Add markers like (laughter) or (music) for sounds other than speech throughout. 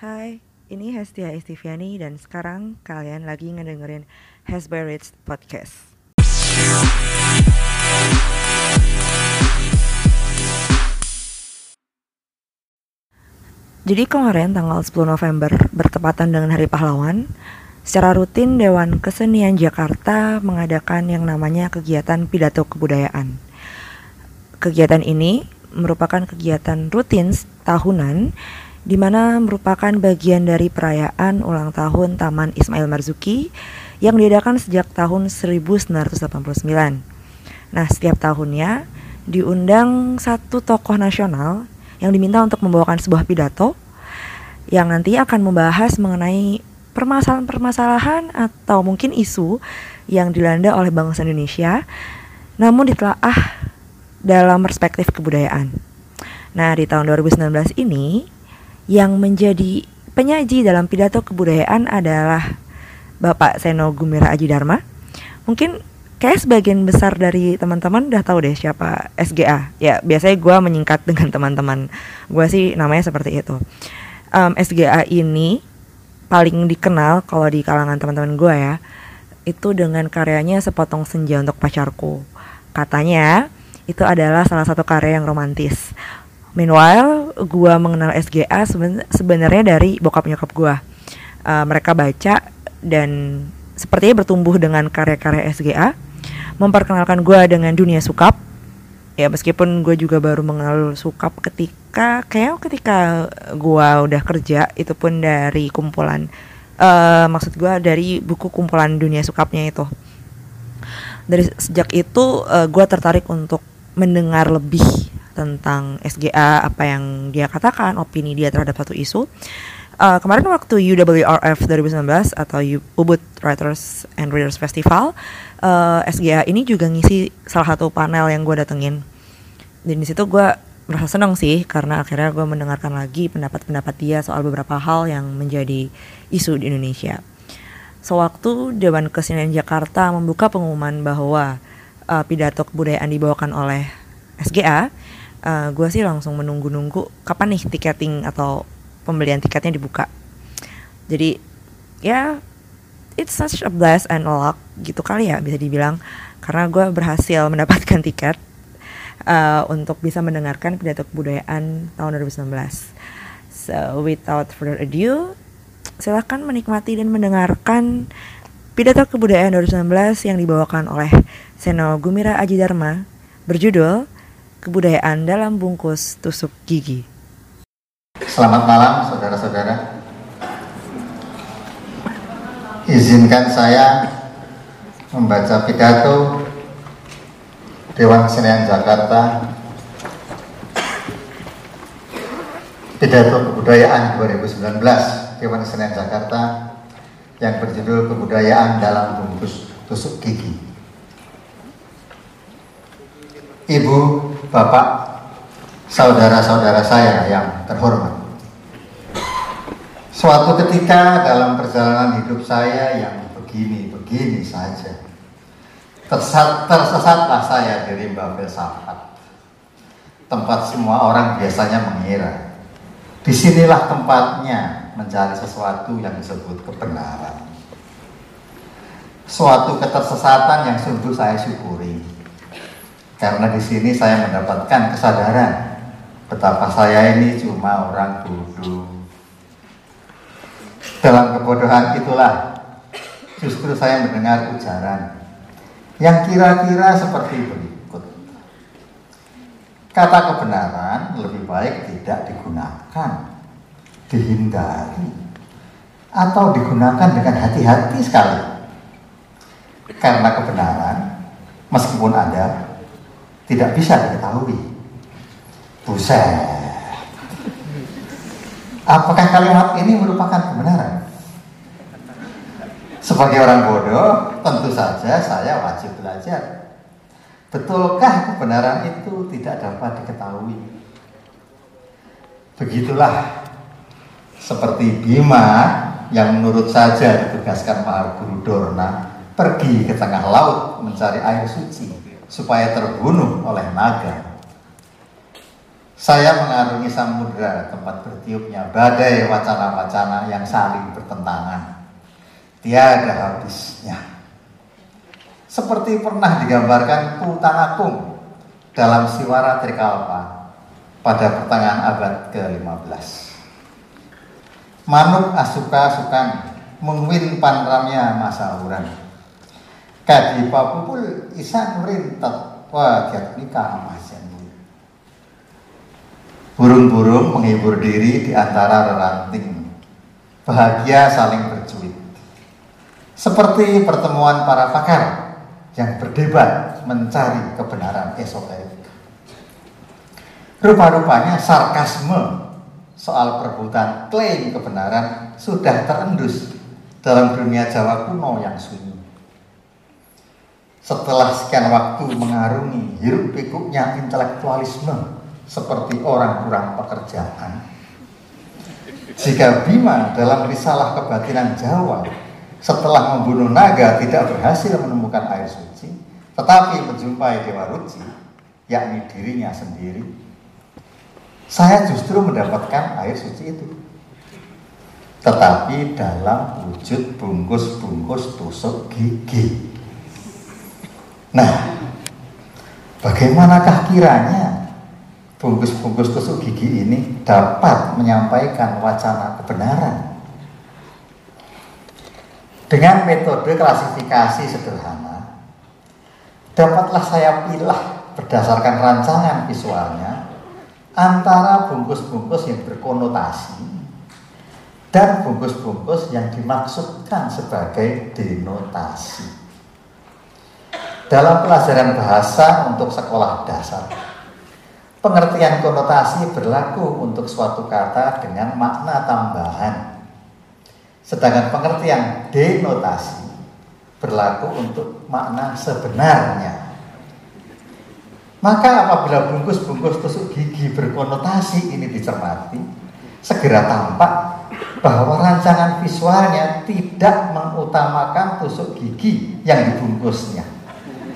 Hai, ini Hestia Estiviani dan sekarang kalian lagi ngedengerin Hasberits Podcast. Jadi kemarin tanggal 10 November bertepatan dengan Hari Pahlawan, secara rutin Dewan Kesenian Jakarta mengadakan yang namanya kegiatan pidato kebudayaan. Kegiatan ini merupakan kegiatan rutin tahunan di mana merupakan bagian dari perayaan ulang tahun Taman Ismail Marzuki yang diadakan sejak tahun 1989. Nah, setiap tahunnya diundang satu tokoh nasional yang diminta untuk membawakan sebuah pidato yang nanti akan membahas mengenai permasalahan-permasalahan atau mungkin isu yang dilanda oleh bangsa Indonesia namun ditelaah dalam perspektif kebudayaan. Nah, di tahun 2019 ini yang menjadi penyaji dalam pidato kebudayaan adalah Bapak Seno Gumira Aji Dharma. Mungkin kayak sebagian besar dari teman-teman udah tahu deh siapa SGA. Ya biasanya gue menyingkat dengan teman-teman gue sih namanya seperti itu. Um, SGA ini paling dikenal kalau di kalangan teman-teman gue ya itu dengan karyanya sepotong senja untuk pacarku. Katanya itu adalah salah satu karya yang romantis. Meanwhile, gue mengenal SGA sebenarnya dari bokap nyokap gue. Uh, mereka baca dan sepertinya bertumbuh dengan karya-karya SGA memperkenalkan gue dengan dunia sukap ya meskipun gue juga baru mengenal sukap ketika kayak ketika gue udah kerja itu pun dari kumpulan uh, maksud gue dari buku kumpulan dunia sukapnya itu dari sejak itu uh, gue tertarik untuk mendengar lebih tentang SGA apa yang dia katakan opini dia terhadap satu isu uh, kemarin waktu UWRF 2019 atau Ubud Writers and Readers Festival, uh, SGA ini juga ngisi salah satu panel yang gue datengin. Dan di situ gue merasa senang sih karena akhirnya gue mendengarkan lagi pendapat-pendapat dia soal beberapa hal yang menjadi isu di Indonesia. Sewaktu Dewan Kesenian Jakarta membuka pengumuman bahwa uh, pidato kebudayaan dibawakan oleh SGA, uh, gue sih langsung menunggu-nunggu kapan nih tiketing atau pembelian tiketnya dibuka. Jadi ya it's such a bless and a luck gitu kali ya bisa dibilang. Karena gue berhasil mendapatkan tiket uh, untuk bisa mendengarkan pidato kebudayaan tahun 2019 so without further ado silahkan menikmati dan mendengarkan pidato kebudayaan 2019 yang dibawakan oleh Seno Gumira Aji Dharma berjudul Kebudayaan dalam Bungkus Tusuk Gigi. Selamat malam saudara-saudara. Izinkan saya membaca pidato Dewan Kesenian Jakarta Pidato Kebudayaan 2019 Dewan Kesenian Jakarta yang berjudul Kebudayaan dalam Bungkus Tusuk Gigi. Ibu, Bapak, saudara-saudara saya yang terhormat. Suatu ketika dalam perjalanan hidup saya yang begini-begini saja, tersesat, tersesatlah saya di rimba filsafat. Tempat semua orang biasanya mengira. Di sinilah tempatnya mencari sesuatu yang disebut kebenaran. Suatu ketersesatan yang sungguh saya syukuri. Karena di sini saya mendapatkan kesadaran betapa saya ini cuma orang bodoh. Dalam kebodohan itulah justru saya mendengar ujaran yang kira-kira seperti berikut. Kata kebenaran lebih baik tidak digunakan, dihindari, atau digunakan dengan hati-hati sekali. Karena kebenaran, meskipun ada, tidak bisa diketahui Buset. Apakah kalimat ini merupakan kebenaran? Sebagai orang bodoh, tentu saja saya wajib belajar. Betulkah kebenaran itu tidak dapat diketahui? Begitulah seperti Bima yang menurut saja ditugaskan Pak Guru Dorna pergi ke tengah laut mencari air suci supaya terbunuh oleh naga Saya mengarungi samudera tempat bertiupnya badai wacana-wacana yang saling bertentangan. Tiada habisnya. Seperti pernah digambarkan Putanakung dalam Siwara Trikalpa pada pertengahan abad ke-15. Manuk asuka sukan mengwin panramnya masa uran. Kadi papupul isan rintet wajiat nikah amasan. Burung-burung menghibur diri di antara reranting. Bahagia saling bercuit. Seperti pertemuan para pakar yang berdebat mencari kebenaran esoterik. Rupa-rupanya sarkasme soal perebutan klaim kebenaran sudah terendus dalam dunia Jawa kuno yang sunyi. Setelah sekian waktu mengarungi hirup pikuknya intelektualisme seperti orang kurang pekerjaan. Jika Bima dalam risalah kebatinan Jawa setelah membunuh naga tidak berhasil menemukan air suci, tetapi menjumpai Dewa Ruci, yakni dirinya sendiri, saya justru mendapatkan air suci itu. Tetapi dalam wujud bungkus-bungkus tusuk gigi. Nah, bagaimanakah kiranya bungkus-bungkus tusuk gigi ini dapat menyampaikan wacana kebenaran. Dengan metode klasifikasi sederhana, dapatlah saya pilah berdasarkan rancangan visualnya antara bungkus-bungkus yang berkonotasi dan bungkus-bungkus yang dimaksudkan sebagai denotasi. Dalam pelajaran bahasa untuk sekolah dasar, Pengertian konotasi berlaku untuk suatu kata dengan makna tambahan. Sedangkan pengertian denotasi berlaku untuk makna sebenarnya. Maka apabila bungkus-bungkus tusuk gigi berkonotasi ini dicermati, segera tampak bahwa rancangan visualnya tidak mengutamakan tusuk gigi yang dibungkusnya,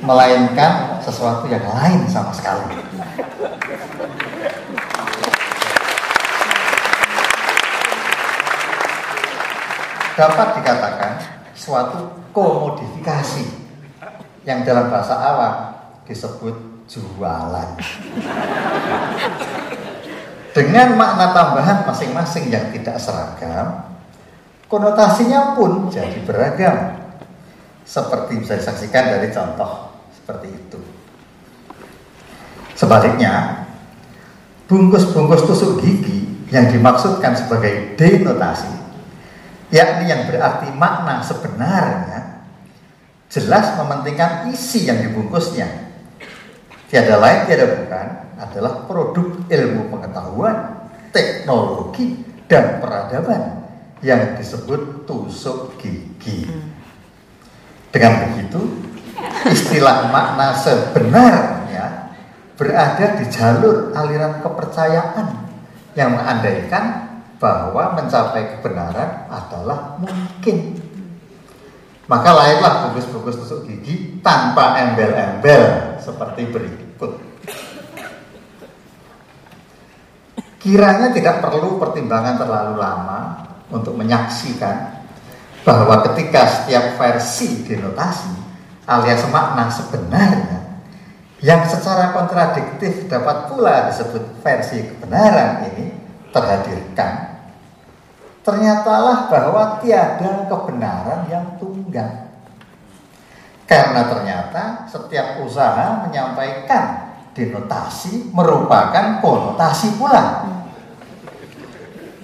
melainkan sesuatu yang lain sama sekali. Dapat dikatakan suatu komodifikasi yang dalam bahasa awam disebut jualan. Dengan makna tambahan masing-masing yang tidak seragam, konotasinya pun jadi beragam. Seperti bisa disaksikan dari contoh seperti itu. Sebaliknya, bungkus-bungkus tusuk gigi yang dimaksudkan sebagai denotasi, yakni yang berarti makna sebenarnya, jelas mementingkan isi yang dibungkusnya. Tiada lain, tiada bukan, adalah produk ilmu pengetahuan, teknologi, dan peradaban yang disebut tusuk gigi. Dengan begitu, istilah makna sebenarnya berada di jalur aliran kepercayaan yang mengandaikan bahwa mencapai kebenaran adalah mungkin. Maka lahirlah bungkus-bungkus tusuk gigi tanpa embel-embel seperti berikut. Kiranya tidak perlu pertimbangan terlalu lama untuk menyaksikan bahwa ketika setiap versi denotasi alias makna sebenarnya yang secara kontradiktif dapat pula disebut versi kebenaran ini terhadirkan. Ternyatalah bahwa tiada kebenaran yang tunggal. Karena ternyata setiap usaha menyampaikan denotasi merupakan konotasi pula.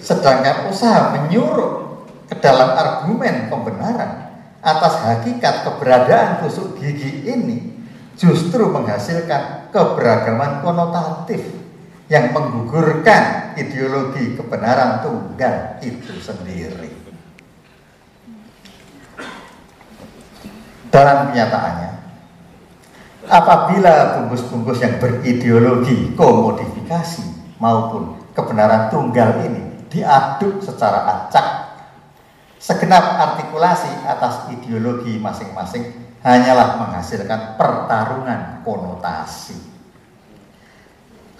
Sedangkan usaha menyuruh ke dalam argumen pembenaran atas hakikat keberadaan tusuk gigi ini justru menghasilkan keberagaman konotatif yang menggugurkan ideologi kebenaran tunggal itu sendiri. Dalam kenyataannya, apabila bungkus-bungkus yang berideologi komodifikasi maupun kebenaran tunggal ini diaduk secara acak, segenap artikulasi atas ideologi masing-masing hanyalah menghasilkan pertarungan konotasi.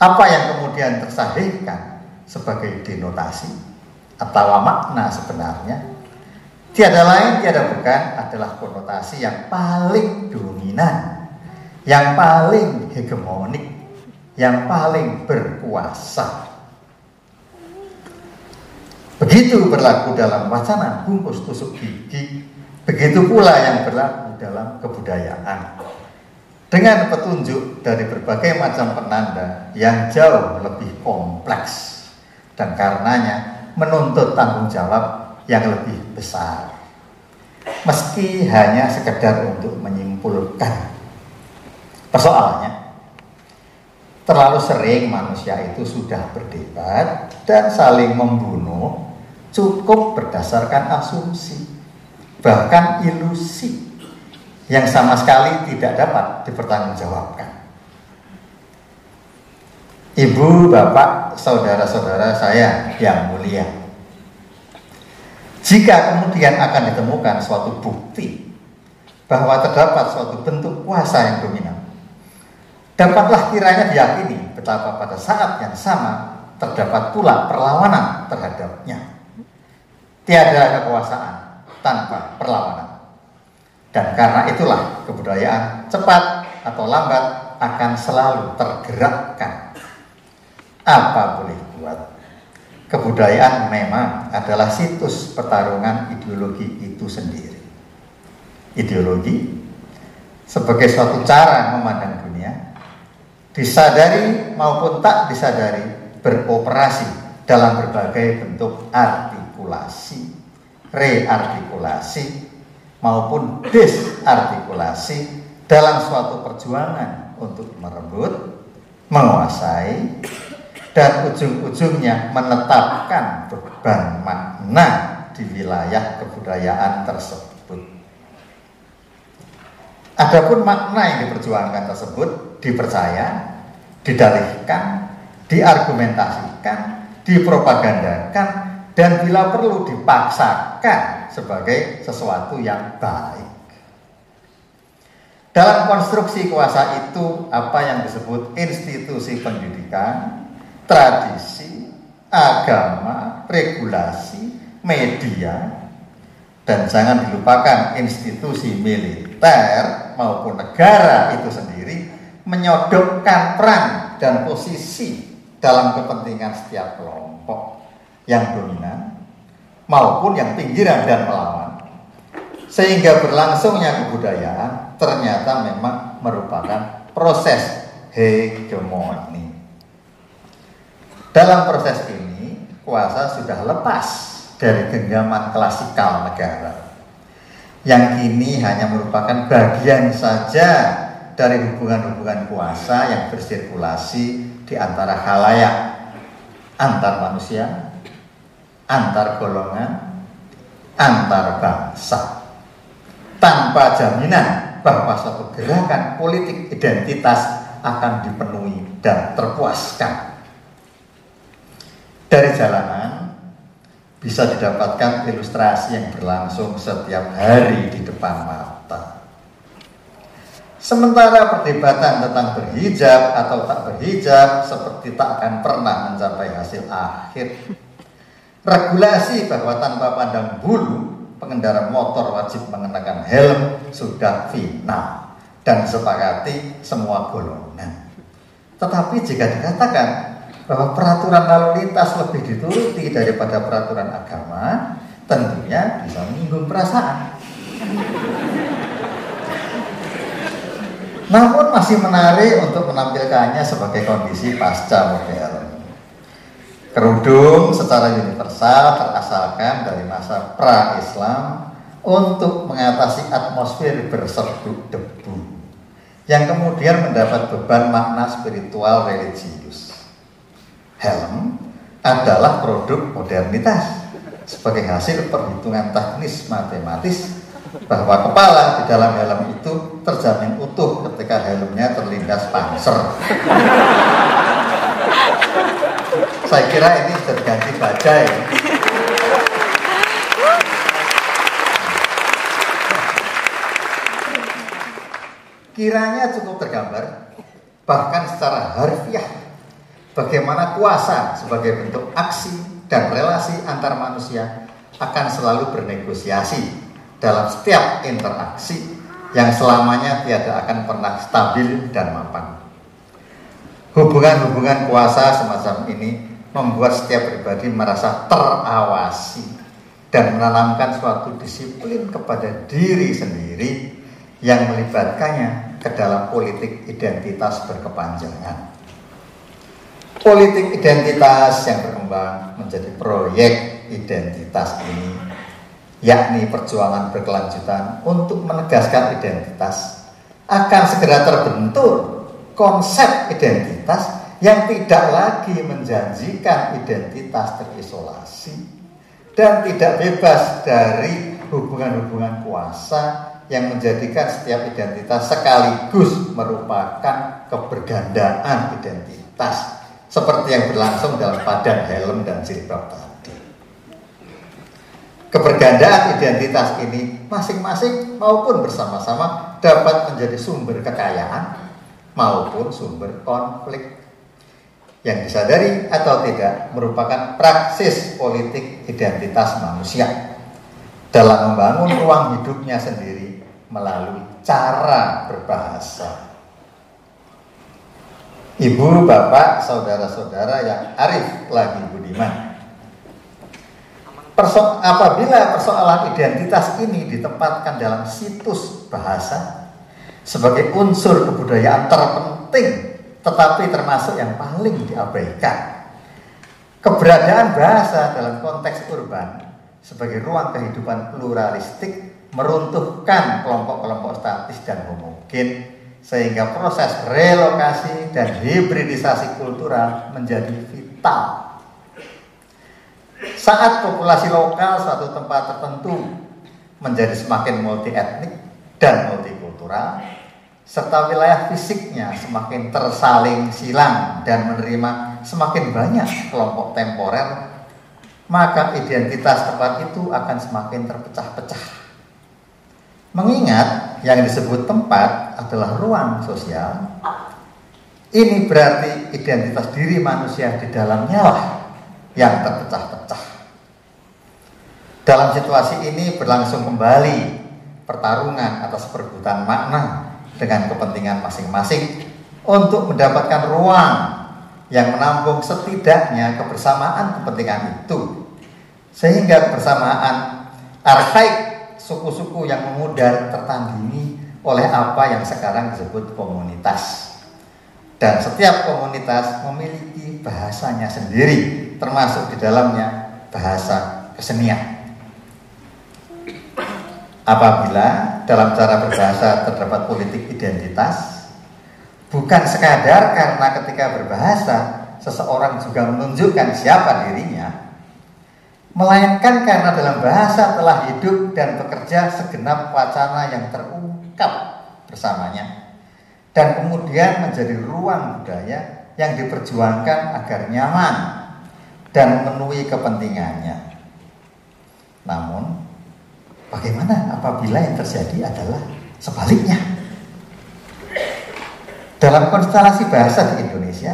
Apa yang kemudian tersahihkan sebagai denotasi atau makna sebenarnya tiada lain tiada bukan adalah konotasi yang paling dominan, yang paling hegemonik, yang paling berkuasa. Begitu berlaku dalam wacana bungkus tusuk gigi, begitu pula yang berlaku dalam kebudayaan. Dengan petunjuk dari berbagai macam penanda yang jauh lebih kompleks dan karenanya menuntut tanggung jawab yang lebih besar. Meski hanya sekedar untuk menyimpulkan. Persoalannya terlalu sering manusia itu sudah berdebat dan saling membunuh cukup berdasarkan asumsi bahkan ilusi yang sama sekali tidak dapat dipertanggungjawabkan. Ibu, bapak, saudara-saudara saya yang mulia. Jika kemudian akan ditemukan suatu bukti bahwa terdapat suatu bentuk kuasa yang dominan, dapatlah kiranya diyakini betapa pada saat yang sama terdapat pula perlawanan terhadapnya. Tiada kekuasaan tanpa perlawanan. Dan karena itulah kebudayaan cepat atau lambat akan selalu tergerakkan. Apa boleh buat? Kebudayaan memang adalah situs pertarungan ideologi itu sendiri. Ideologi sebagai suatu cara memandang dunia, disadari maupun tak disadari beroperasi dalam berbagai bentuk artikulasi, reartikulasi, maupun disartikulasi dalam suatu perjuangan untuk merebut, menguasai, dan ujung-ujungnya menetapkan beban makna di wilayah kebudayaan tersebut. Adapun makna yang diperjuangkan tersebut dipercaya, didalihkan, diargumentasikan, dipropagandakan, dan bila perlu dipaksakan sebagai sesuatu yang baik. Dalam konstruksi kuasa itu apa yang disebut institusi pendidikan, tradisi, agama, regulasi, media, dan jangan dilupakan institusi militer maupun negara itu sendiri menyodokkan peran dan posisi dalam kepentingan setiap kelompok yang dominan maupun yang pinggiran dan melawan. Sehingga berlangsungnya kebudayaan ternyata memang merupakan proses hegemoni. Dalam proses ini kuasa sudah lepas dari genggaman klasikal negara. Yang kini hanya merupakan bagian saja dari hubungan-hubungan kuasa yang bersirkulasi di antara halayak antar manusia antar golongan, antar bangsa. Tanpa jaminan bahwa suatu gerakan politik identitas akan dipenuhi dan terpuaskan. Dari jalanan bisa didapatkan ilustrasi yang berlangsung setiap hari di depan mata. Sementara perdebatan tentang berhijab atau tak berhijab seperti tak akan pernah mencapai hasil akhir Regulasi bahwa tanpa pandang bulu pengendara motor wajib mengenakan helm sudah final dan sepakati semua golongan. Tetapi jika dikatakan bahwa peraturan lalu lintas lebih dituruti daripada peraturan agama, tentunya bisa menyinggung perasaan. Namun masih menarik untuk menampilkannya sebagai kondisi pasca modern. Kerudung secara universal terasalkan dari masa pra-Islam untuk mengatasi atmosfer berserbuk debu yang kemudian mendapat beban makna spiritual religius. Helm adalah produk modernitas sebagai hasil perhitungan teknis matematis bahwa kepala di dalam helm itu terjamin utuh ketika helmnya terlindas panser. Saya kira ini bisa diganti bajai. Kiranya cukup tergambar, bahkan secara harfiah, bagaimana kuasa sebagai bentuk aksi dan relasi antar manusia akan selalu bernegosiasi dalam setiap interaksi yang selamanya tiada akan pernah stabil dan mapan. Hubungan-hubungan kuasa semacam ini membuat setiap pribadi merasa terawasi dan menanamkan suatu disiplin kepada diri sendiri yang melibatkannya ke dalam politik identitas berkepanjangan. Politik identitas yang berkembang menjadi proyek identitas ini, yakni perjuangan berkelanjutan untuk menegaskan identitas, akan segera terbentur konsep identitas yang tidak lagi menjanjikan identitas terisolasi dan tidak bebas dari hubungan-hubungan kuasa yang menjadikan setiap identitas sekaligus merupakan kebergandaan identitas seperti yang berlangsung dalam padan helm dan jilbab tadi. Kebergandaan identitas ini masing-masing maupun bersama-sama dapat menjadi sumber kekayaan maupun sumber konflik yang disadari atau tidak merupakan praksis politik identitas manusia dalam membangun ruang hidupnya sendiri melalui cara berbahasa. Ibu, bapak, saudara-saudara yang arif lagi budiman. Perso apabila persoalan identitas ini ditempatkan dalam situs bahasa sebagai unsur kebudayaan terpenting, tetapi termasuk yang paling diabaikan. Keberadaan bahasa dalam konteks urban sebagai ruang kehidupan pluralistik meruntuhkan kelompok-kelompok statis dan homogen sehingga proses relokasi dan hibridisasi kultural menjadi vital. Saat populasi lokal suatu tempat tertentu menjadi semakin multi etnik dan multikultural, serta wilayah fisiknya semakin tersaling silang dan menerima semakin banyak kelompok temporer, maka identitas tempat itu akan semakin terpecah-pecah Mengingat yang disebut tempat adalah ruang sosial, ini berarti identitas diri manusia di dalamnya lah yang terpecah-pecah. Dalam situasi ini berlangsung kembali pertarungan atas perebutan makna dengan kepentingan masing-masing untuk mendapatkan ruang yang menampung setidaknya kebersamaan kepentingan itu sehingga kebersamaan arkaik suku-suku yang memudar tertandingi oleh apa yang sekarang disebut komunitas. Dan setiap komunitas memiliki bahasanya sendiri, termasuk di dalamnya bahasa kesenian. Apabila dalam cara berbahasa terdapat politik identitas, bukan sekadar karena ketika berbahasa seseorang juga menunjukkan siapa dirinya, melainkan karena dalam bahasa telah hidup dan bekerja segenap wacana yang terungkap bersamanya dan kemudian menjadi ruang budaya yang diperjuangkan agar nyaman dan memenuhi kepentingannya. Namun, bagaimana apabila yang terjadi adalah sebaliknya? Dalam konstelasi bahasa di Indonesia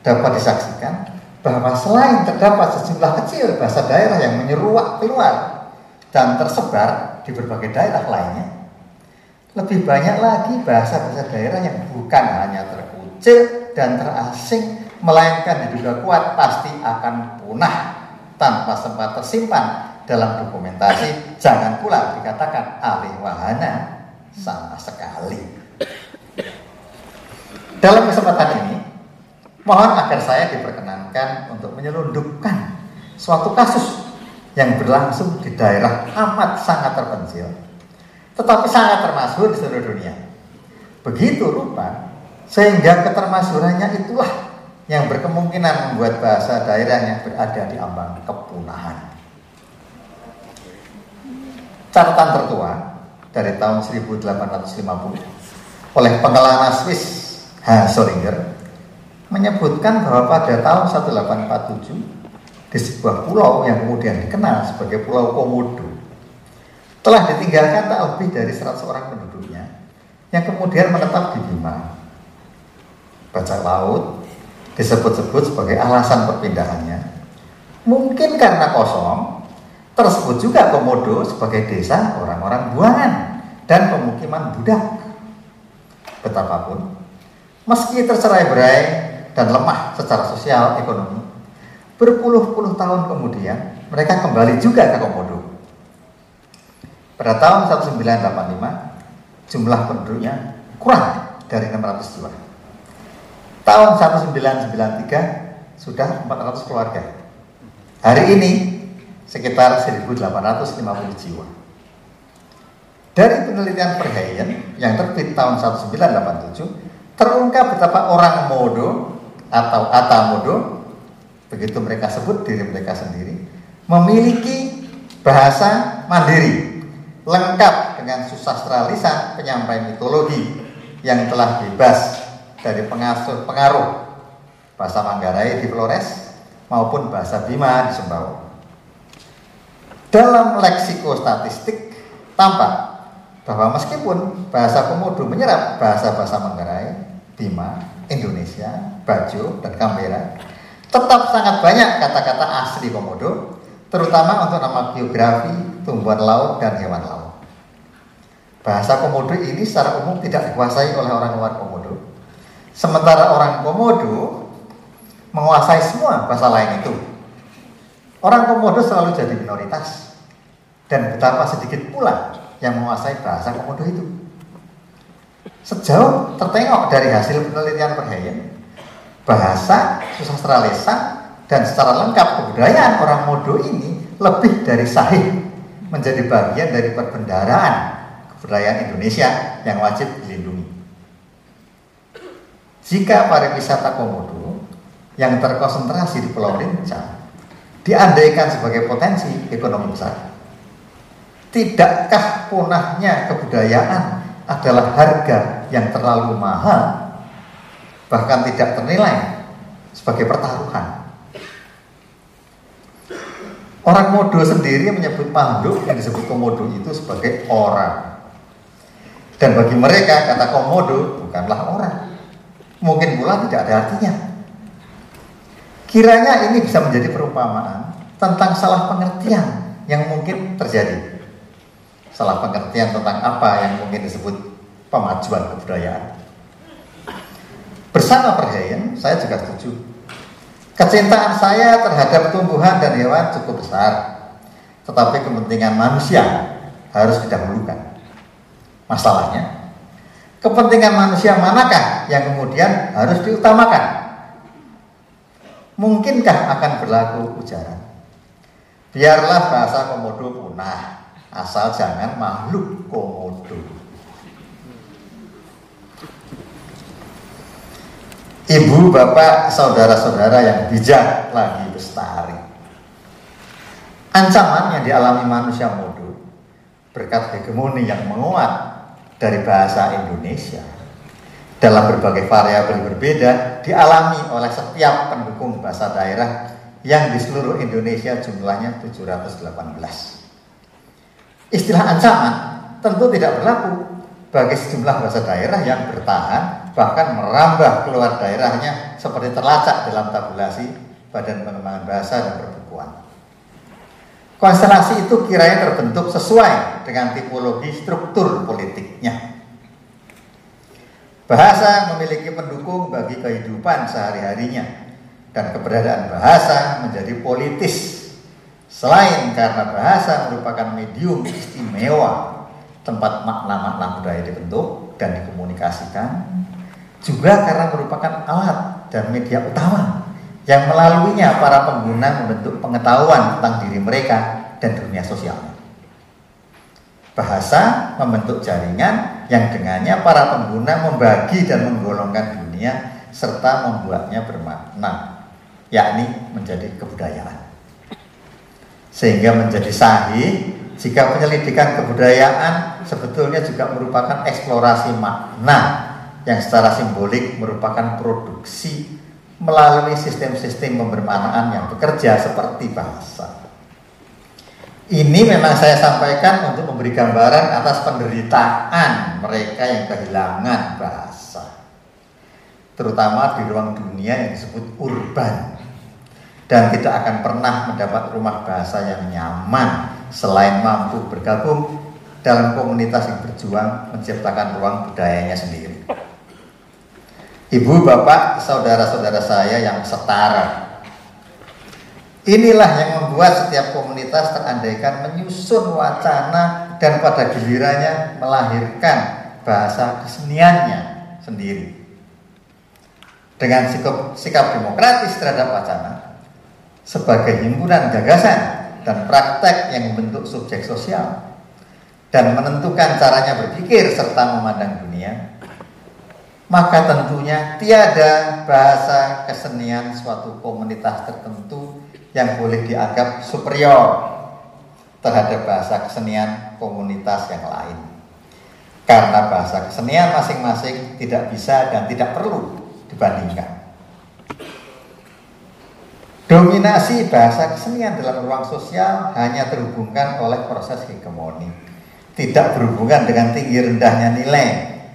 dapat disaksikan bahwa selain terdapat sejumlah kecil bahasa daerah yang menyeruak keluar dan tersebar di berbagai daerah lainnya, lebih banyak lagi bahasa-bahasa daerah yang bukan hanya terkucil dan terasing, melainkan diduga kuat pasti akan punah tanpa sempat tersimpan dalam dokumentasi, jangan pula dikatakan alih wahana sama sekali. Dalam kesempatan ini, Mohon agar saya diperkenankan untuk menyelundupkan suatu kasus yang berlangsung di daerah amat sangat terpencil, tetapi sangat termasyhur di seluruh dunia. Begitu rupa, sehingga ketermasyhurannya itulah yang berkemungkinan membuat bahasa daerahnya berada di ambang kepunahan. Catatan tertua dari tahun 1850 oleh pengelana Swiss Hans Solinger menyebutkan bahwa pada tahun 1847 di sebuah pulau yang kemudian dikenal sebagai Pulau Komodo telah ditinggalkan tak lebih dari 100 orang penduduknya yang kemudian menetap di Bima. Bajak laut disebut-sebut sebagai alasan perpindahannya. Mungkin karena kosong, tersebut juga Komodo sebagai desa orang-orang buangan dan pemukiman budak. Betapapun, meski tercerai berai dan lemah secara sosial ekonomi, berpuluh-puluh tahun kemudian mereka kembali juga ke Komodo. Pada tahun 1985, jumlah penduduknya kurang dari 600 jiwa. Tahun 1993 sudah 400 keluarga. Hari ini sekitar 1850 jiwa. Dari penelitian Verheyen yang terbit tahun 1987, terungkap betapa orang Modo atau Atamodo, begitu mereka sebut diri mereka sendiri, memiliki bahasa mandiri, lengkap dengan susastra lisan penyampaian mitologi yang telah bebas dari pengasuh pengaruh bahasa Manggarai di Flores maupun bahasa Bima di Sumbawa. Dalam leksikostatistik tampak bahwa meskipun bahasa Komodo menyerap bahasa-bahasa Manggarai, Bima, Indonesia, Bajo, dan Kambera, tetap sangat banyak kata-kata asli Komodo, terutama untuk nama geografi, tumbuhan laut, dan hewan laut. Bahasa Komodo ini secara umum tidak dikuasai oleh orang luar Komodo. Sementara orang Komodo menguasai semua bahasa lain itu. Orang Komodo selalu jadi minoritas. Dan betapa sedikit pula yang menguasai bahasa Komodo itu. Sejauh tertengok dari hasil penelitian Perhayan, bahasa susastra lesan dan secara lengkap kebudayaan orang Modo ini lebih dari sahih menjadi bagian dari perbendaraan kebudayaan Indonesia yang wajib dilindungi. Jika pariwisata Komodo yang terkonsentrasi di Pulau Rinca diandaikan sebagai potensi ekonomi besar, Tidakkah punahnya kebudayaan adalah harga yang terlalu mahal, bahkan tidak ternilai sebagai pertaruhan? Orang Modo sendiri menyebut Pandu yang disebut Komodo itu sebagai orang. Dan bagi mereka kata Komodo bukanlah orang. Mungkin pula tidak ada artinya. Kiranya ini bisa menjadi perumpamaan tentang salah pengertian yang mungkin terjadi salah pengertian tentang apa yang mungkin disebut pemajuan kebudayaan. Bersama Perhayan, saya juga setuju. Kecintaan saya terhadap tumbuhan dan hewan cukup besar, tetapi kepentingan manusia harus didahulukan. Masalahnya, kepentingan manusia manakah yang kemudian harus diutamakan? Mungkinkah akan berlaku ujaran? Biarlah bahasa komodo punah, asal jangan makhluk komodo. Ibu, bapak, saudara-saudara yang bijak lagi bestari. Ancaman yang dialami manusia modo berkat hegemoni yang menguat dari bahasa Indonesia dalam berbagai variabel berbeda dialami oleh setiap pendukung bahasa daerah yang di seluruh Indonesia jumlahnya 718. Istilah ancaman tentu tidak berlaku bagi sejumlah bahasa daerah yang bertahan bahkan merambah keluar daerahnya seperti terlacak dalam tabulasi Badan Pengembangan Bahasa dan Perbukuan. Konstelasi itu kiranya terbentuk sesuai dengan tipologi struktur politiknya. Bahasa memiliki pendukung bagi kehidupan sehari-harinya dan keberadaan bahasa menjadi politis Selain karena bahasa merupakan medium istimewa tempat makna-makna budaya dibentuk dan dikomunikasikan, juga karena merupakan alat dan media utama yang melaluinya para pengguna membentuk pengetahuan tentang diri mereka dan dunia sosialnya. Bahasa membentuk jaringan yang dengannya para pengguna membagi dan menggolongkan dunia serta membuatnya bermakna, yakni menjadi kebudayaan sehingga menjadi sahih jika penyelidikan kebudayaan sebetulnya juga merupakan eksplorasi makna yang secara simbolik merupakan produksi melalui sistem-sistem pembermanaan yang bekerja seperti bahasa. Ini memang saya sampaikan untuk memberi gambaran atas penderitaan mereka yang kehilangan bahasa. terutama di ruang dunia yang disebut urban dan tidak akan pernah mendapat rumah bahasa yang nyaman selain mampu bergabung dalam komunitas yang berjuang menciptakan ruang budayanya sendiri. Ibu, bapak, saudara-saudara saya yang setara. Inilah yang membuat setiap komunitas terandaikan menyusun wacana dan pada gilirannya melahirkan bahasa keseniannya sendiri. Dengan sikap, sikap demokratis terhadap wacana, sebagai himpunan gagasan dan praktek yang membentuk subjek sosial dan menentukan caranya berpikir serta memandang dunia, maka tentunya tiada bahasa kesenian suatu komunitas tertentu yang boleh dianggap superior terhadap bahasa kesenian komunitas yang lain. Karena bahasa kesenian masing-masing tidak bisa dan tidak perlu dibandingkan. Dominasi bahasa kesenian dalam ruang sosial hanya terhubungkan oleh proses hegemoni, tidak berhubungan dengan tinggi rendahnya nilai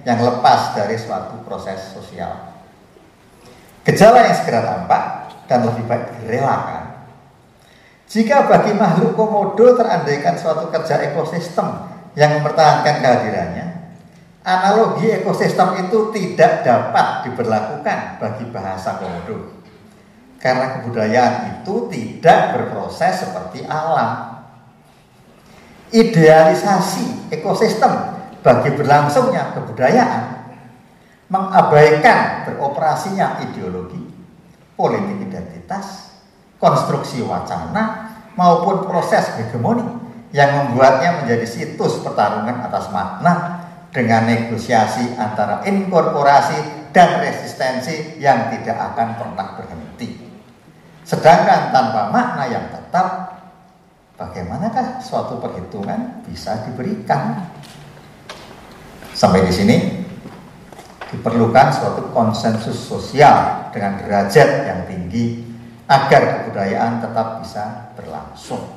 yang lepas dari suatu proses sosial. Gejala yang segera tampak dan lebih baik direlakan. Jika bagi makhluk komodo terandaikan suatu kerja ekosistem yang mempertahankan kehadirannya, analogi ekosistem itu tidak dapat diberlakukan bagi bahasa komodo karena kebudayaan itu tidak berproses seperti alam. Idealisasi ekosistem bagi berlangsungnya kebudayaan mengabaikan beroperasinya ideologi, politik identitas, konstruksi wacana maupun proses hegemoni yang membuatnya menjadi situs pertarungan atas makna dengan negosiasi antara inkorporasi dan resistensi yang tidak akan pernah berhenti. Sedangkan tanpa makna yang tetap, bagaimanakah suatu perhitungan bisa diberikan? Sampai di sini diperlukan suatu konsensus sosial dengan derajat yang tinggi agar kebudayaan tetap bisa berlangsung.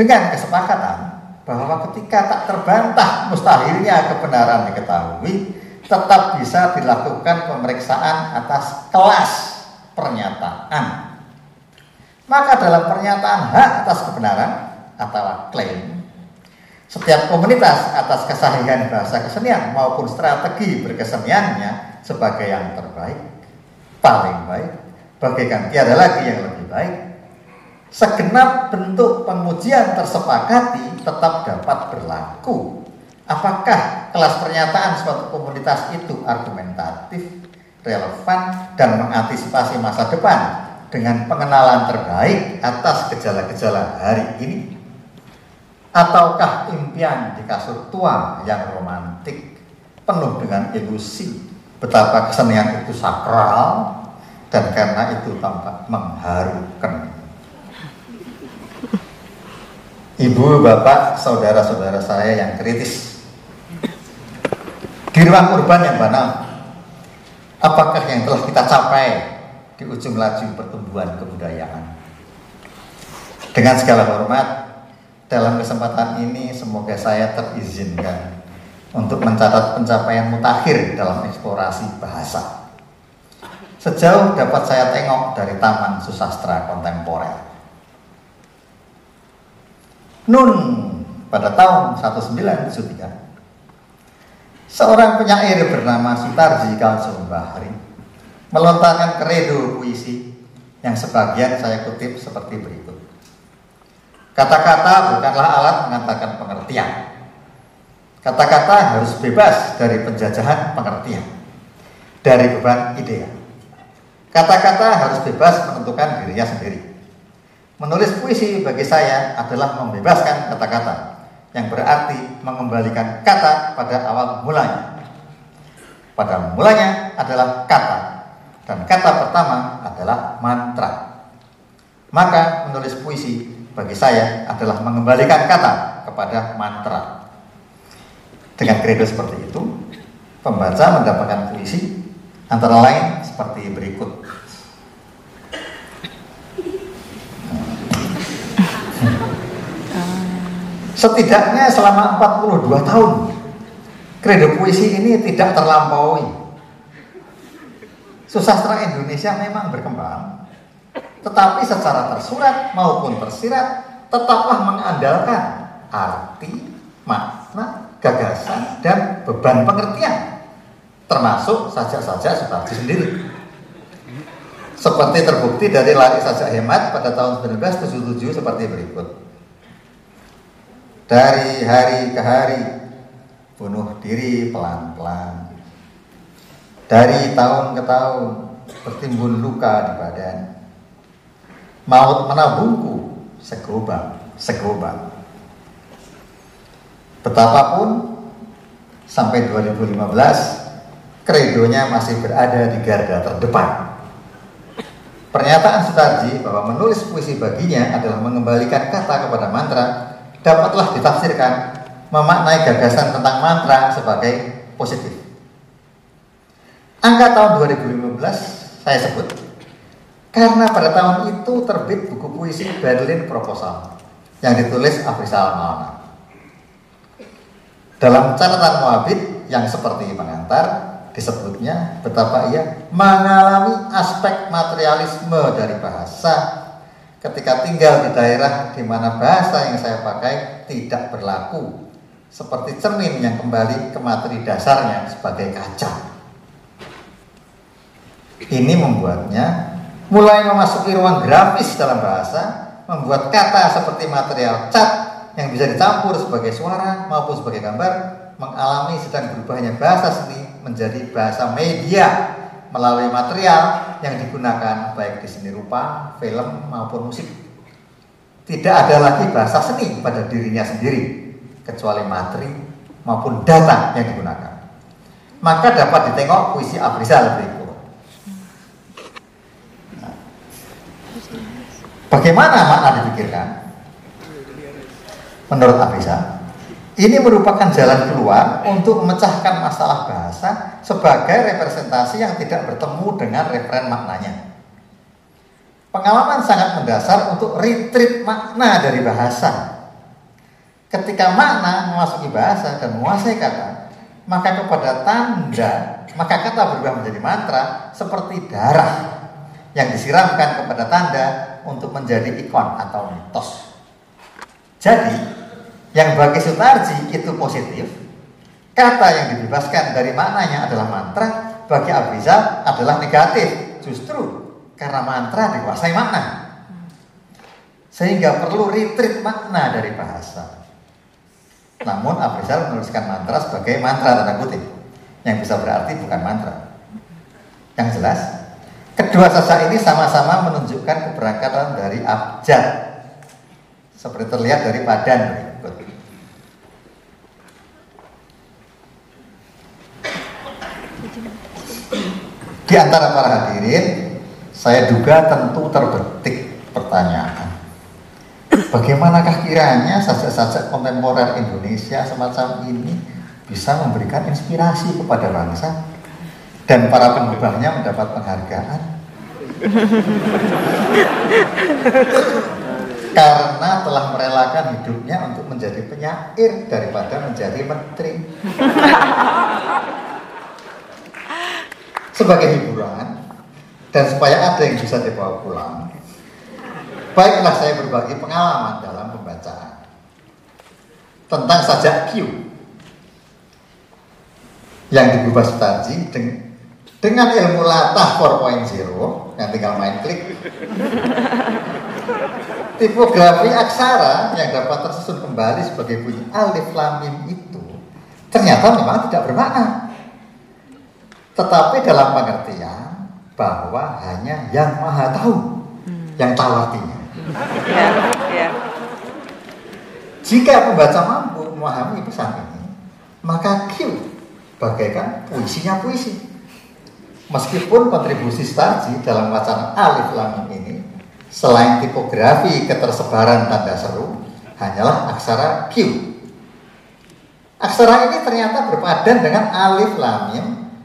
Dengan kesepakatan bahwa ketika tak terbantah mustahilnya kebenaran diketahui, tetap bisa dilakukan pemeriksaan atas kelas pernyataan. Maka dalam pernyataan hak atas kebenaran atau klaim, setiap komunitas atas kesahihan bahasa kesenian maupun strategi berkeseniannya sebagai yang terbaik, paling baik, bagaikan tiada lagi yang lebih baik, segenap bentuk pengujian tersepakati tetap dapat berlaku. Apakah kelas pernyataan suatu komunitas itu argumentatif, relevan dan mengantisipasi masa depan dengan pengenalan terbaik atas gejala-gejala hari ini? Ataukah impian di kasur tua yang romantik penuh dengan ilusi betapa kesenian itu sakral dan karena itu tampak mengharukan? Ibu, bapak, saudara-saudara saya yang kritis di ruang urban yang banal Apakah yang telah kita capai di ujung laju pertumbuhan kebudayaan? Dengan segala hormat, dalam kesempatan ini semoga saya terizinkan untuk mencatat pencapaian mutakhir dalam eksplorasi bahasa. Sejauh dapat saya tengok dari Taman Susastra Kontemporer. Nun pada tahun 1973 Seorang penyair bernama Sutarji Kalsumbahri melontarkan kredo puisi yang sebagian saya kutip seperti berikut. Kata-kata bukanlah alat mengatakan pengertian. Kata-kata harus bebas dari penjajahan pengertian, dari beban ide. Kata-kata harus bebas menentukan dirinya sendiri. Menulis puisi bagi saya adalah membebaskan kata-kata yang berarti mengembalikan kata pada awal mulanya. Pada mulanya adalah kata dan kata pertama adalah mantra. Maka menulis puisi bagi saya adalah mengembalikan kata kepada mantra. Dengan kredo seperti itu, pembaca mendapatkan puisi antara lain seperti berikut. Setidaknya selama 42 tahun kredo puisi ini tidak terlampaui. Susastra Indonesia memang berkembang, tetapi secara tersurat maupun tersirat tetaplah mengandalkan arti, makna, gagasan, dan beban pengertian, termasuk sajak-sajak Sutarji sendiri. Seperti terbukti dari lari sajak hemat pada tahun 1977 seperti berikut. Dari hari ke hari, bunuh diri pelan-pelan. Dari tahun ke tahun, bertimbun luka di badan. Maut menabungku, segobang, segobang. Betapapun sampai 2015 kredonya masih berada di garda terdepan. Pernyataan Sutarji bahwa menulis puisi baginya adalah mengembalikan kata kepada mantra dapatlah ditafsirkan memaknai gagasan tentang mantra sebagai positif. Angka tahun 2015 saya sebut karena pada tahun itu terbit buku puisi Berlin Proposal yang ditulis Afrizal Maulana. Dalam catatan Muabid yang seperti pengantar disebutnya betapa ia mengalami aspek materialisme dari bahasa ketika tinggal di daerah di mana bahasa yang saya pakai tidak berlaku seperti cermin yang kembali ke materi dasarnya sebagai kaca. Ini membuatnya mulai memasuki ruang grafis dalam bahasa, membuat kata seperti material cat yang bisa dicampur sebagai suara maupun sebagai gambar mengalami sedang berubahnya bahasa seni menjadi bahasa media melalui material yang digunakan baik di seni rupa, film maupun musik. Tidak ada lagi bahasa seni pada dirinya sendiri kecuali materi maupun data yang digunakan. Maka dapat ditengok puisi Afrizal berikut. Bagaimana makna dipikirkan? Menurut Afrizal, ini merupakan jalan keluar untuk memecahkan masalah bahasa sebagai representasi yang tidak bertemu dengan referen maknanya. Pengalaman sangat mendasar untuk retreat makna dari bahasa. Ketika makna memasuki bahasa dan menguasai kata, maka kepada tanda, maka kata berubah menjadi mantra seperti darah yang disiramkan kepada tanda untuk menjadi ikon atau mitos. Jadi, yang bagi Sutarji itu positif, kata yang dibebaskan dari maknanya adalah mantra, bagi Abrizal adalah negatif. Justru karena mantra dikuasai makna. Sehingga perlu retreat makna dari bahasa. Namun Abrizal menuliskan mantra sebagai mantra tanda kutip, yang bisa berarti bukan mantra. Yang jelas, kedua sasa ini sama-sama menunjukkan keberangkatan dari abjad. Seperti terlihat dari padan Di antara para hadirin, saya duga tentu terbetik pertanyaan. Bagaimanakah kiranya sajak-sajak kontemporer Indonesia semacam ini bisa memberikan inspirasi kepada bangsa dan para pengubahnya mendapat penghargaan? Karena telah merelakan hidupnya untuk menjadi penyair daripada menjadi menteri sebagai hiburan dan supaya ada yang bisa dibawa pulang. Baiklah saya berbagi pengalaman dalam pembacaan tentang sajak Q yang diubah Sutarji dengan ilmu latah 4.0 yang tinggal main klik tipografi aksara yang dapat tersusun kembali sebagai bunyi alif lam itu ternyata memang tidak bermakna tetapi dalam pengertian bahwa hanya yang maha tahu hmm. yang tahu artinya. Ya, ya. Jika pembaca mampu memahami pesan ini, maka Q bagaikan puisinya puisi. Meskipun kontribusi Starji dalam wacana alif lam ini selain tipografi ketersebaran tanda seru hanyalah aksara Q. Aksara ini ternyata berpadan dengan alif lam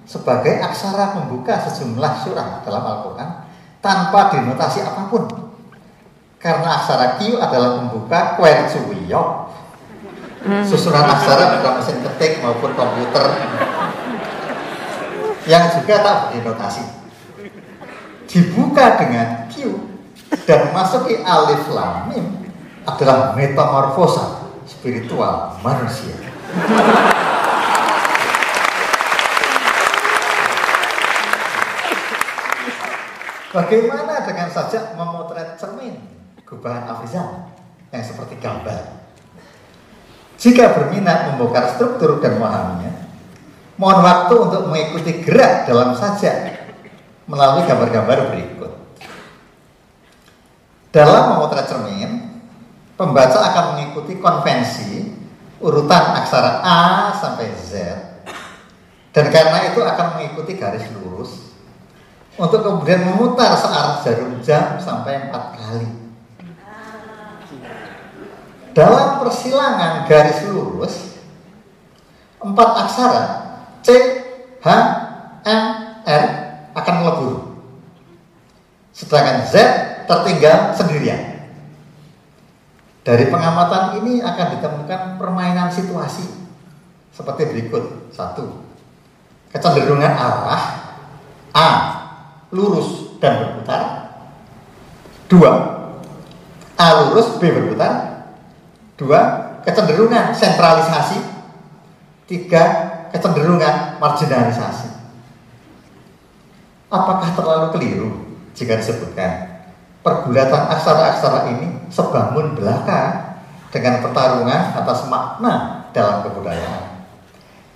sebagai aksara pembuka sejumlah surah dalam Al-Quran tanpa dinotasi apa pun. Karena aksara Q adalah pembuka kuen suwiyo. Hmm. Susunan aksara pada mesin ketik maupun komputer yang juga tak dinotasi. dibuka dengan Q dan memasuki alif lam mim adalah metamorfosa spiritual manusia. Bagaimana dengan saja memotret cermin gubahan Afrizal yang seperti gambar? Jika berminat membongkar struktur dan memahaminya, mohon waktu untuk mengikuti gerak dalam saja melalui gambar-gambar berikut. Dalam memotret cermin, pembaca akan mengikuti konvensi urutan aksara A sampai Z dan karena itu akan mengikuti garis lurus untuk kemudian memutar searah jarum jam sampai empat kali. Dalam persilangan garis lurus, empat aksara C, H, M, R akan melebur. Sedangkan Z tertinggal sendirian. Dari pengamatan ini akan ditemukan permainan situasi seperti berikut. Satu, kecenderungan arah A lurus dan berputar. Dua, A lurus, B berputar. Dua, kecenderungan sentralisasi. Tiga, kecenderungan marginalisasi. Apakah terlalu keliru jika disebutkan pergulatan aksara-aksara ini sebangun belaka dengan pertarungan atas makna dalam kebudayaan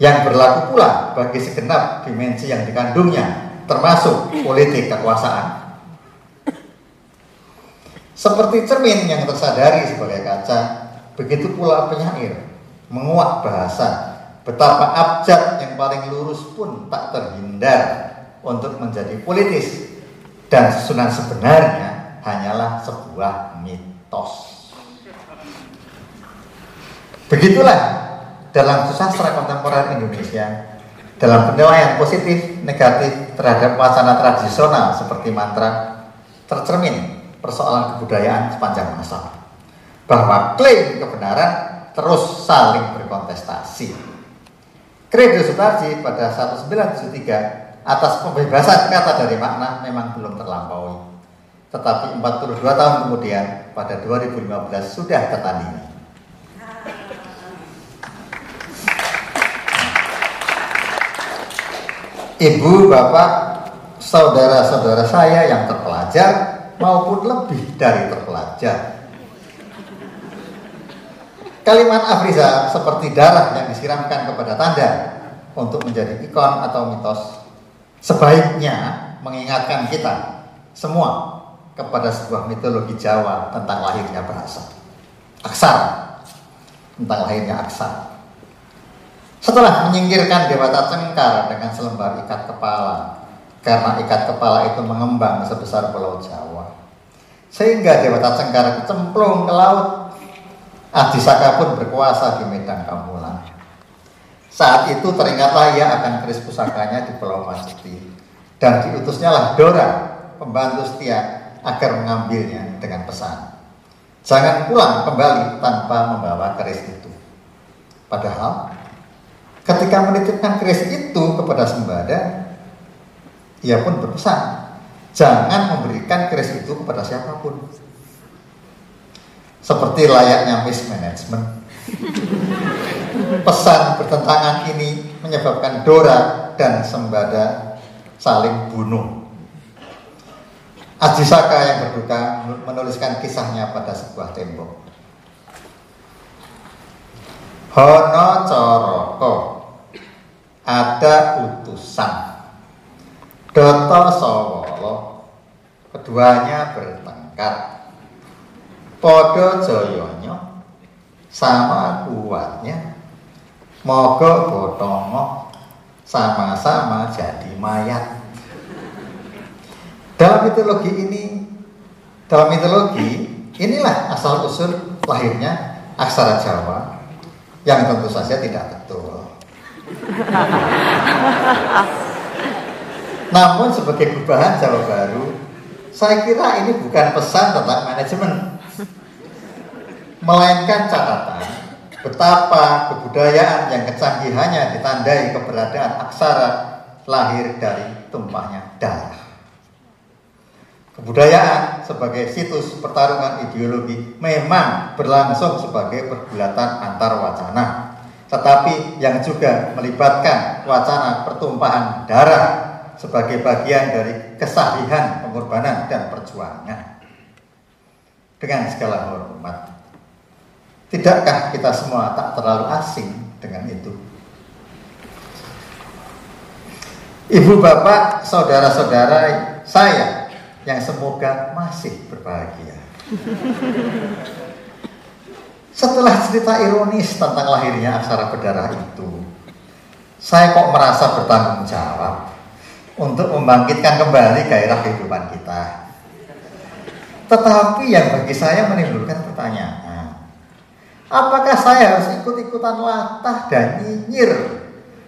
yang berlaku pula bagi segenap dimensi yang dikandungnya termasuk politik kekuasaan. Seperti cermin yang tersadari sebagai kaca, begitu pula penyair menguak bahasa betapa abjad yang paling lurus pun tak terhindar untuk menjadi politis dan susunan sebenarnya hanyalah sebuah mitos. Begitulah dalam sastra kontemporer Indonesia dalam penilaian positif negatif terhadap wacana tradisional seperti mantra tercermin persoalan kebudayaan sepanjang masa bahwa klaim kebenaran terus saling berkontestasi. Kredo Sutarji pada 1973 atas pembebasan kata dari makna memang belum terlampaui. Tetapi 42 tahun kemudian pada 2015 sudah tertandingi. Ibu, bapak, saudara-saudara saya yang terpelajar maupun lebih dari terpelajar. Kalimat Afriza seperti darah yang disiramkan kepada tanda untuk menjadi ikon atau mitos sebaiknya mengingatkan kita semua kepada sebuah mitologi Jawa tentang lahirnya bahasa. Aksara, tentang lahirnya aksara. Setelah menyingkirkan Dewata Cengkar dengan selembar ikat kepala, karena ikat kepala itu mengembang sebesar pulau Jawa. Sehingga Dewata Cengkar cemplung ke laut. Adisaka pun berkuasa di medan Kamulan. Saat itu teringatlah ia akan keris pusakanya di Pulau Majiti. Dan diutusnya lah Dora, pembantu setia, agar mengambilnya dengan pesan. Jangan pulang kembali tanpa membawa keris itu. Padahal Ketika menitipkan keris itu kepada Sembada, ia pun berpesan, jangan memberikan keris itu kepada siapa pun. Seperti layaknya mismanagement. Pesan bertentangan ini menyebabkan Dora dan Sembada saling bunuh. Ajisaka yang berduka menuliskan kisahnya pada sebuah tembok. Hono Coroko ada utusan. Doto Sawolo keduanya bertengkar. Podo Joyonyo sama kuatnya. Mogo Botongo sama-sama jadi mayat. Dalam mitologi ini dalam mitologi inilah asal usul lahirnya aksara Jawa yang tentu saja tidak betul Namun sebagai gubahan Jawa Baru, saya kira ini bukan pesan tentang manajemen, melainkan catatan betapa kebudayaan yang kecanggihannya ditandai keberadaan aksara lahir dari tumpahnya darah. Kebudayaan sebagai situs pertarungan ideologi memang berlangsung sebagai pergulatan antar wacana, tetapi yang juga melibatkan wacana pertumpahan darah sebagai bagian dari kesahihan pengorbanan dan perjuangan. Dengan segala hormat, tidakkah kita semua tak terlalu asing dengan itu? Ibu bapak, saudara-saudara saya yang semoga masih berbahagia. Setelah cerita ironis tentang lahirnya aksara berdarah itu, saya kok merasa bertanggung jawab untuk membangkitkan kembali gairah kehidupan kita. Tetapi yang bagi saya menimbulkan pertanyaan, apakah saya harus ikut-ikutan latah dan nyinyir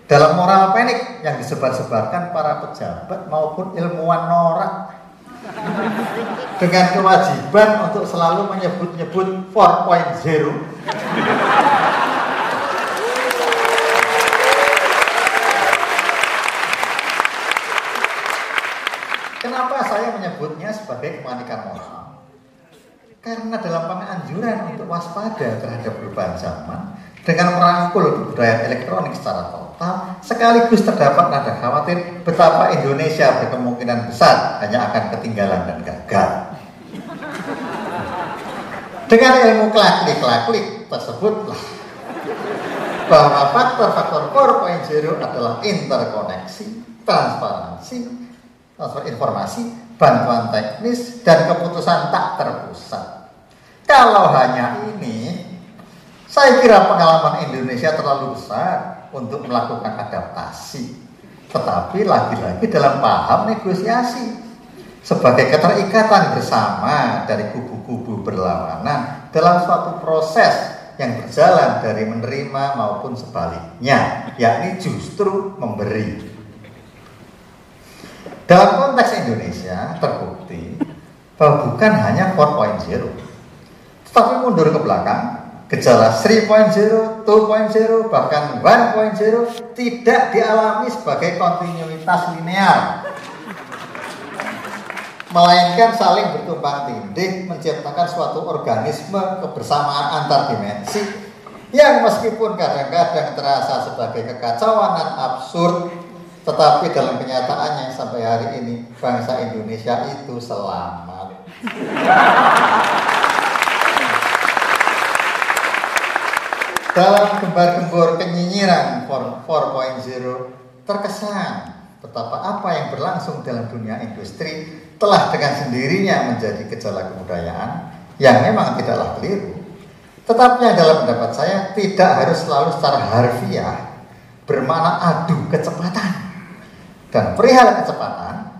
dalam moral panik yang disebar-sebarkan para pejabat maupun ilmuwan norak dengan kewajiban untuk selalu menyebut-nyebut 4.0 Kenapa saya menyebutnya sebagai kepanikan moral? Karena dalam penganjuran untuk waspada terhadap perubahan zaman dengan merangkul kebudayaan elektronik secara total sekaligus terdapat nada khawatir betapa Indonesia berkemungkinan besar hanya akan ketinggalan dan gagal. Dengan ilmu klaklik-klaklik tersebutlah bahwa faktor-faktor 4.0 adalah interkoneksi, transparansi, transfer informasi, bantuan teknis, dan keputusan tak terpusat. Kalau hanya ini, saya kira pengalaman Indonesia terlalu besar untuk melakukan adaptasi, tetapi lagi-lagi dalam paham negosiasi. Sebagai keterikatan bersama dari kubu-kubu berlawanan dalam suatu proses yang berjalan dari menerima maupun sebaliknya, yakni justru memberi. Dalam konteks Indonesia terbukti bahwa bukan hanya 4.0, tetapi mundur ke belakang Gejala 3.0, 2.0, bahkan 1.0 tidak dialami sebagai kontinuitas linear. Melainkan saling bertumpang tindih menciptakan suatu organisme kebersamaan antar dimensi yang meskipun kadang-kadang terasa sebagai kekacauan dan absurd, tetapi dalam kenyataannya sampai hari ini bangsa Indonesia itu selamat. Dalam gembar-gembor kenyinyiran 4.0 terkesan betapa apa yang berlangsung dalam dunia industri telah dengan sendirinya menjadi gejala kebudayaan yang memang tidaklah keliru. Tetapi yang dalam pendapat saya tidak harus selalu secara harfiah bermakna adu kecepatan. Dan perihal kecepatan,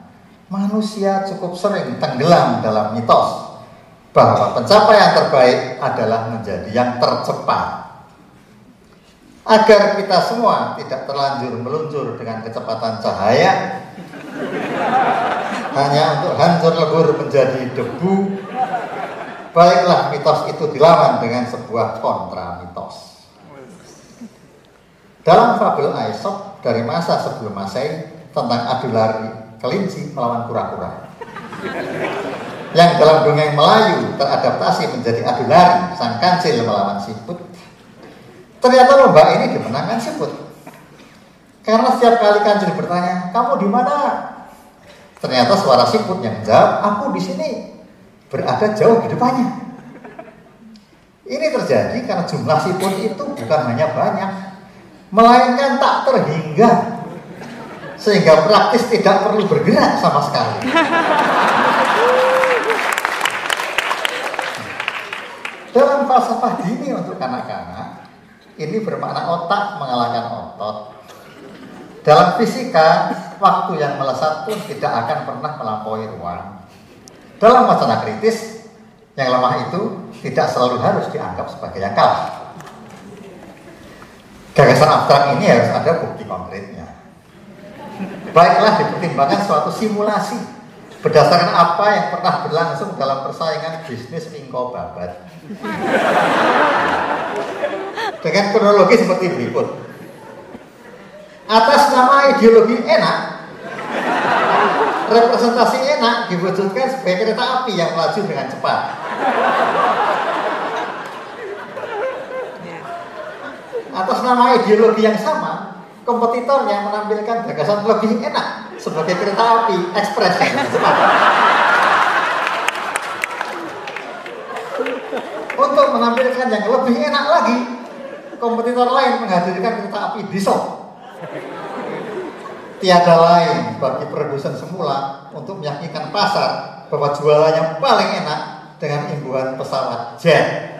manusia cukup sering tenggelam dalam mitos bahwa pencapaian terbaik adalah menjadi yang tercepat agar kita semua tidak terlanjur meluncur dengan kecepatan cahaya hanya untuk hancur lebur menjadi debu baiklah mitos itu dilawan dengan sebuah kontra mitos dalam fabel Aesop dari masa sebelum Masehi tentang adu lari kelinci melawan kura-kura. Yang dalam dongeng Melayu teradaptasi menjadi adu lari sang kancil melawan siput Ternyata lomba ini dimenangkan siput. Karena setiap kali kancil bertanya, kamu di mana? Ternyata suara siput yang jawab, aku di sini. Berada jauh di depannya. Ini terjadi karena jumlah siput itu bukan hanya banyak, melainkan tak terhingga. Sehingga praktis tidak perlu bergerak sama sekali. (laughs) Dalam falsafah dini untuk anak-anak, ini bermakna otak mengalahkan otot. Dalam fisika, waktu yang melesat pun tidak akan pernah melampaui ruang. Dalam wacana kritis, yang lemah itu tidak selalu harus dianggap sebagai yang kalah. Gagasan abstrak ini harus ada bukti konkretnya. Baiklah dipertimbangkan suatu simulasi berdasarkan apa yang pernah berlangsung dalam persaingan bisnis Mingko Babat dengan kronologi seperti berikut. Atas nama ideologi enak, representasi enak diwujudkan sebagai kereta api yang melaju dengan cepat. Atas nama ideologi yang sama, kompetitor yang menampilkan gagasan lebih enak sebagai kereta api ekspres yang cepat. Untuk menampilkan yang lebih enak lagi, kompetitor lain menghadirkan kereta api diesel tiada lain bagi produsen semula untuk meyakinkan pasar bahwa jualannya paling enak dengan imbuhan pesawat jet.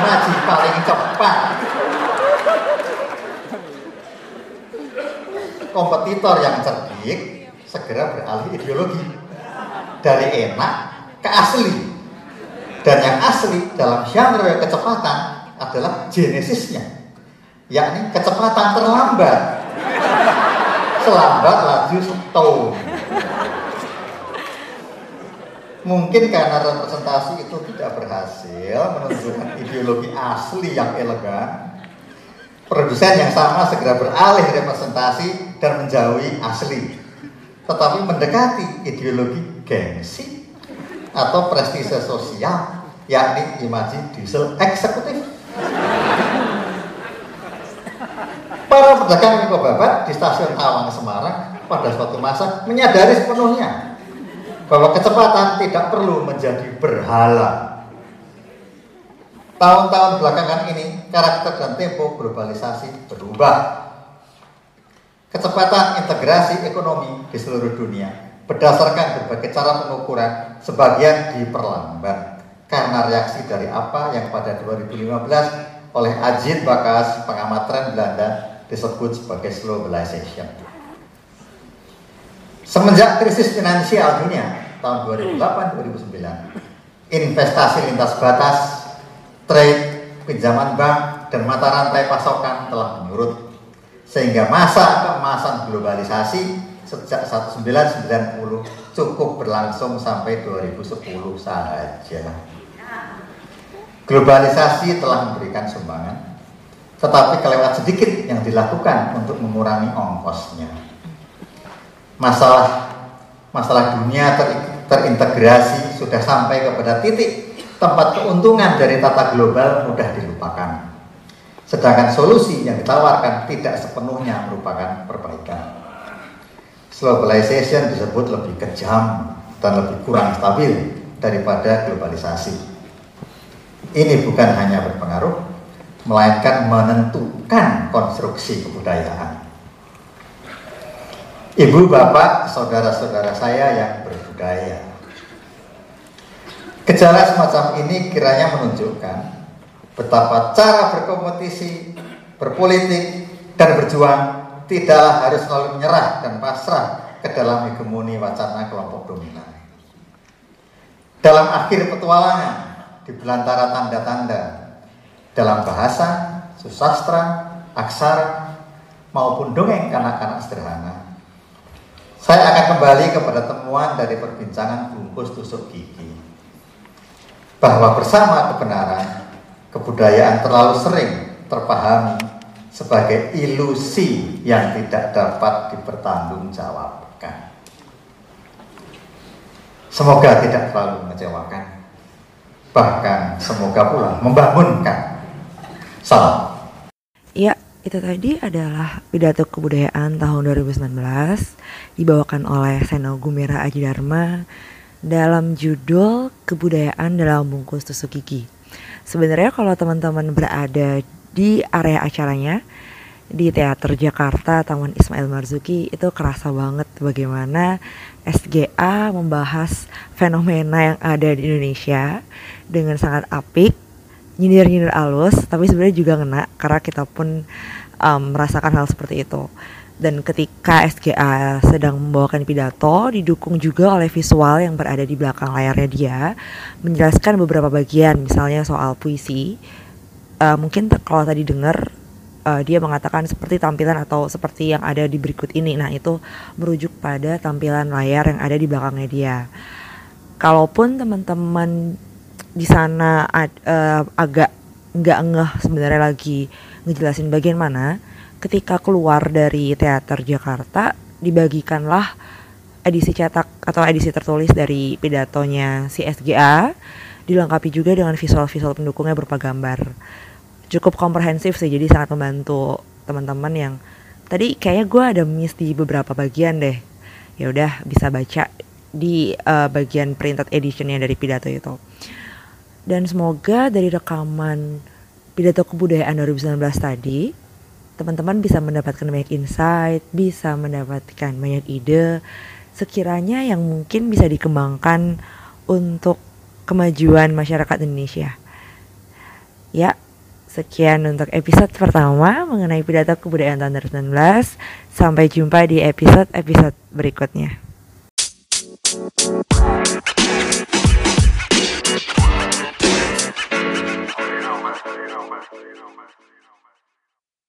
Imaji paling cepat. Kompetitor yang cerdik segera beralih ideologi. Dari enak ke asli. Dan yang asli dalam genre kecepatan adalah genesisnya yakni kecepatan terlambat selambat laju setahun. Mungkin karena representasi itu tidak berhasil menunjukkan ideologi asli yang elegan, produsen yang sama segera beralih representasi dan menjauhi asli, tetapi mendekati ideologi gengsi atau prestise sosial, yakni imaji diesel eksekutif. Pedagang mie babat di stasiun Tawang Semarang pada suatu masa menyadari sepenuhnya bahwa kecepatan tidak perlu menjadi berhala. Tahun-tahun belakangan ini karakter dan tempo globalisasi berubah. Kecepatan integrasi ekonomi di seluruh dunia berdasarkan berbagai cara pengukuran sebagian diperlambat karena reaksi dari apa yang pada 2015 oleh Ajit Bakas, pengamat tren Belanda, disebut sebagai globalization. Semenjak krisis finansial dunia tahun 2008-2009, investasi lintas batas, trade, pinjaman bank, dan mata rantai pasokan telah menurut sehingga masa keemasan globalisasi sejak 1990 cukup berlangsung sampai 2010 saja. Globalisasi telah memberikan sumbangan tetapi kelewat sedikit yang dilakukan untuk mengurangi ongkosnya. Masalah masalah dunia ter, terintegrasi sudah sampai kepada titik tempat keuntungan dari tata global mudah dilupakan. Sedangkan solusi yang ditawarkan tidak sepenuhnya merupakan perbaikan. Globalization disebut lebih kejam dan lebih kurang stabil daripada globalisasi. Ini bukan hanya berpengaruh melainkan menentukan konstruksi kebudayaan. Ibu, bapak, saudara-saudara saya yang berbudaya. Gejala semacam ini kiranya menunjukkan betapa cara berkompetisi, berpolitik, dan berjuang tidaklah harus selalu menyerah dan pasrah ke dalam hegemoni wacana kelompok dominan. Dalam akhir petualangan, di belantara tanda-tanda dalam bahasa, susastra, aksara, maupun dongeng kanak-kanak sederhana. Saya akan kembali kepada temuan dari perbincangan bungkus tusuk gigi. Bahwa bersama kebenaran, kebudayaan terlalu sering terpahami sebagai ilusi yang tidak dapat dipertanggungjawabkan. Semoga tidak terlalu mengecewakan, bahkan semoga pula membangunkan Salam. Ya, itu tadi adalah pidato kebudayaan tahun 2019 dibawakan oleh Seno Gumira Aji Dharma dalam judul Kebudayaan dalam Bungkus Tusuk Gigi. Sebenarnya kalau teman-teman berada di area acaranya di Teater Jakarta Taman Ismail Marzuki itu kerasa banget bagaimana SGA membahas fenomena yang ada di Indonesia dengan sangat apik nyindir-nyindir alus tapi sebenarnya juga ngena karena kita pun um, merasakan hal seperti itu. Dan ketika SGA sedang membawakan pidato didukung juga oleh visual yang berada di belakang layarnya dia menjelaskan beberapa bagian misalnya soal puisi. Uh, mungkin kalau tadi dengar uh, dia mengatakan seperti tampilan atau seperti yang ada di berikut ini. Nah itu merujuk pada tampilan layar yang ada di belakangnya dia. Kalaupun teman-teman di sana uh, agak nggak ngeh sebenarnya lagi ngejelasin bagian mana ketika keluar dari teater Jakarta dibagikanlah edisi cetak atau edisi tertulis dari pidatonya si SGA dilengkapi juga dengan visual-visual pendukungnya berupa gambar. Cukup komprehensif sih, jadi sangat membantu teman-teman yang tadi kayaknya gue ada miss di beberapa bagian deh. Ya udah bisa baca di uh, bagian printed editionnya dari pidato itu. Dan semoga dari rekaman pidato kebudayaan 2019 tadi, teman-teman bisa mendapatkan banyak insight, bisa mendapatkan banyak ide, sekiranya yang mungkin bisa dikembangkan untuk kemajuan masyarakat Indonesia. Ya, sekian untuk episode pertama mengenai pidato kebudayaan tahun 2019. Sampai jumpa di episode-episode berikutnya.